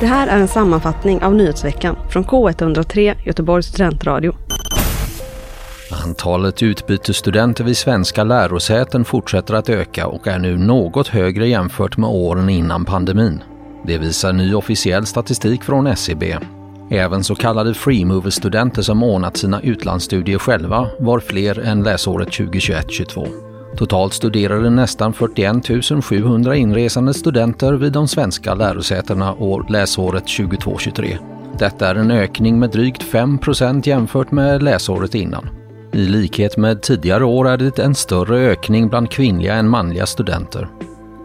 Det här är en sammanfattning av nyhetsveckan från K103 Göteborgs studentradio. Antalet utbytesstudenter vid svenska lärosäten fortsätter att öka och är nu något högre jämfört med åren innan pandemin. Det visar ny officiell statistik från SCB. Även så kallade freemover-studenter som ordnat sina utlandsstudier själva var fler än läsåret 2021-22. Totalt studerade nästan 41 700 inresande studenter vid de svenska lärosätena år läsåret 22-23. Detta är en ökning med drygt 5% jämfört med läsåret innan. I likhet med tidigare år är det en större ökning bland kvinnliga än manliga studenter.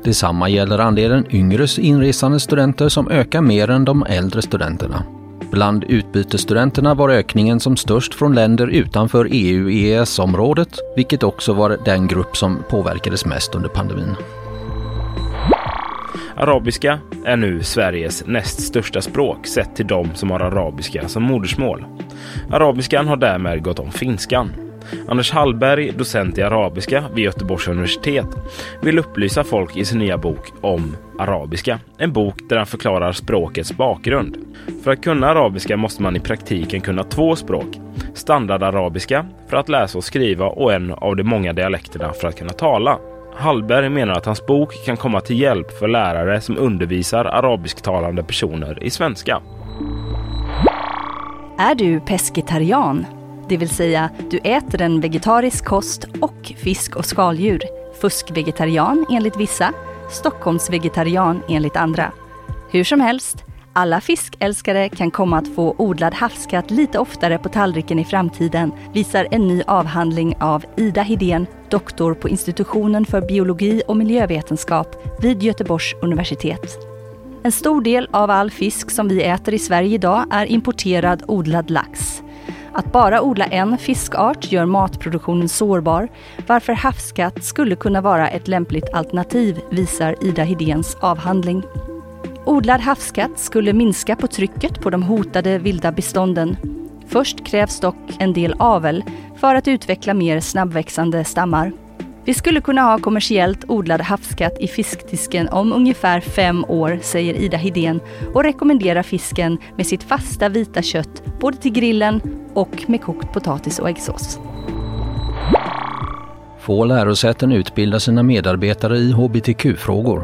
Detsamma gäller andelen yngre inresande studenter som ökar mer än de äldre studenterna. Bland utbytesstudenterna var ökningen som störst från länder utanför EU-EES-området, vilket också var den grupp som påverkades mest under pandemin. Arabiska är nu Sveriges näst största språk sett till de som har arabiska som modersmål. Arabiskan har därmed gått om finskan. Anders Hallberg, docent i arabiska vid Göteborgs universitet, vill upplysa folk i sin nya bok om arabiska. En bok där han förklarar språkets bakgrund. För att kunna arabiska måste man i praktiken kunna två språk. Standardarabiska för att läsa och skriva och en av de många dialekterna för att kunna tala. Hallberg menar att hans bok kan komma till hjälp för lärare som undervisar arabisktalande personer i svenska. Är du pescetarian? Det vill säga, du äter en vegetarisk kost och fisk och skaldjur. Fuskvegetarian enligt vissa, Stockholmsvegetarian enligt andra. Hur som helst, alla fiskälskare kan komma att få odlad havskatt lite oftare på tallriken i framtiden, visar en ny avhandling av Ida Hedén, doktor på institutionen för biologi och miljövetenskap vid Göteborgs universitet. En stor del av all fisk som vi äter i Sverige idag är importerad odlad lax. Att bara odla en fiskart gör matproduktionen sårbar, varför havskatt skulle kunna vara ett lämpligt alternativ, visar Ida Hidéns avhandling. Odlad havskatt skulle minska på trycket på de hotade vilda bestånden. Först krävs dock en del avel för att utveckla mer snabbväxande stammar. Vi skulle kunna ha kommersiellt odlad havskatt i fiskdisken om ungefär fem år, säger Ida Hidén och rekommenderar fisken med sitt fasta vita kött både till grillen och med kokt potatis och äggsås. Få lärosäten utbildar sina medarbetare i hbtq-frågor.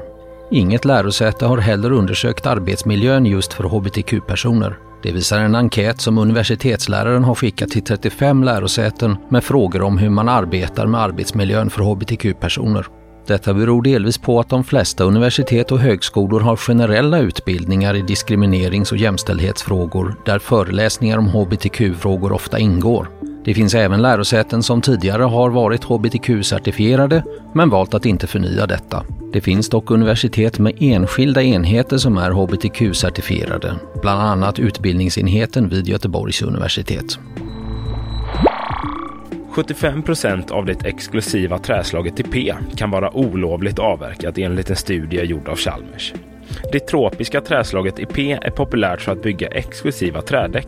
Inget lärosäte har heller undersökt arbetsmiljön just för hbtq-personer. Det visar en enkät som universitetsläraren har skickat till 35 lärosäten med frågor om hur man arbetar med arbetsmiljön för hbtq-personer. Detta beror delvis på att de flesta universitet och högskolor har generella utbildningar i diskriminerings och jämställdhetsfrågor där föreläsningar om hbtq-frågor ofta ingår. Det finns även lärosäten som tidigare har varit hbtq-certifierade men valt att inte förnya detta. Det finns dock universitet med enskilda enheter som är hbtq-certifierade, bland annat utbildningsenheten vid Göteborgs universitet. 75 procent av det exklusiva träslaget TP kan vara olovligt avverkat enligt en studie gjord av Chalmers. Det tropiska träslaget IP är populärt för att bygga exklusiva trädäck.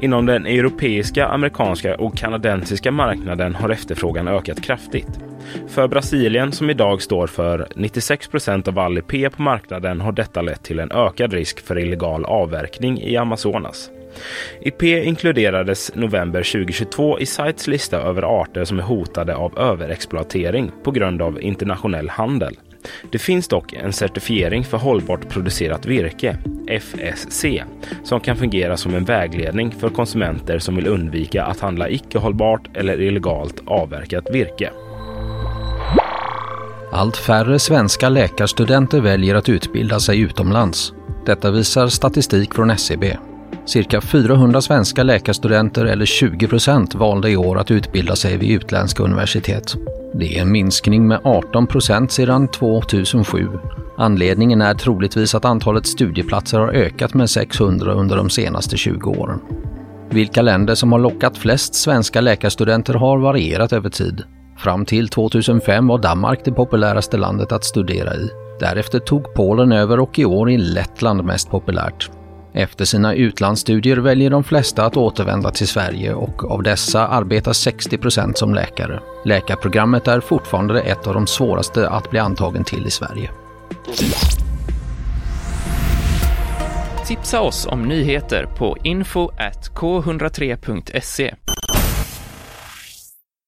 Inom den europeiska, amerikanska och kanadensiska marknaden har efterfrågan ökat kraftigt. För Brasilien, som idag står för 96 procent av all IP på marknaden, har detta lett till en ökad risk för illegal avverkning i Amazonas. IP inkluderades november 2022 i Sites lista över arter som är hotade av överexploatering på grund av internationell handel. Det finns dock en certifiering för hållbart producerat virke, FSC, som kan fungera som en vägledning för konsumenter som vill undvika att handla icke-hållbart eller illegalt avverkat virke. Allt färre svenska läkarstudenter väljer att utbilda sig utomlands. Detta visar statistik från SCB. Cirka 400 svenska läkarstudenter eller 20 procent valde i år att utbilda sig vid utländska universitet. Det är en minskning med 18 procent sedan 2007. Anledningen är troligtvis att antalet studieplatser har ökat med 600 under de senaste 20 åren. Vilka länder som har lockat flest svenska läkarstudenter har varierat över tid. Fram till 2005 var Danmark det populäraste landet att studera i. Därefter tog Polen över och i år är Lettland mest populärt. Efter sina utlandsstudier väljer de flesta att återvända till Sverige och av dessa arbetar 60 procent som läkare. Läkarprogrammet är fortfarande ett av de svåraste att bli antagen till i Sverige. Tipsa oss om nyheter på info k103.se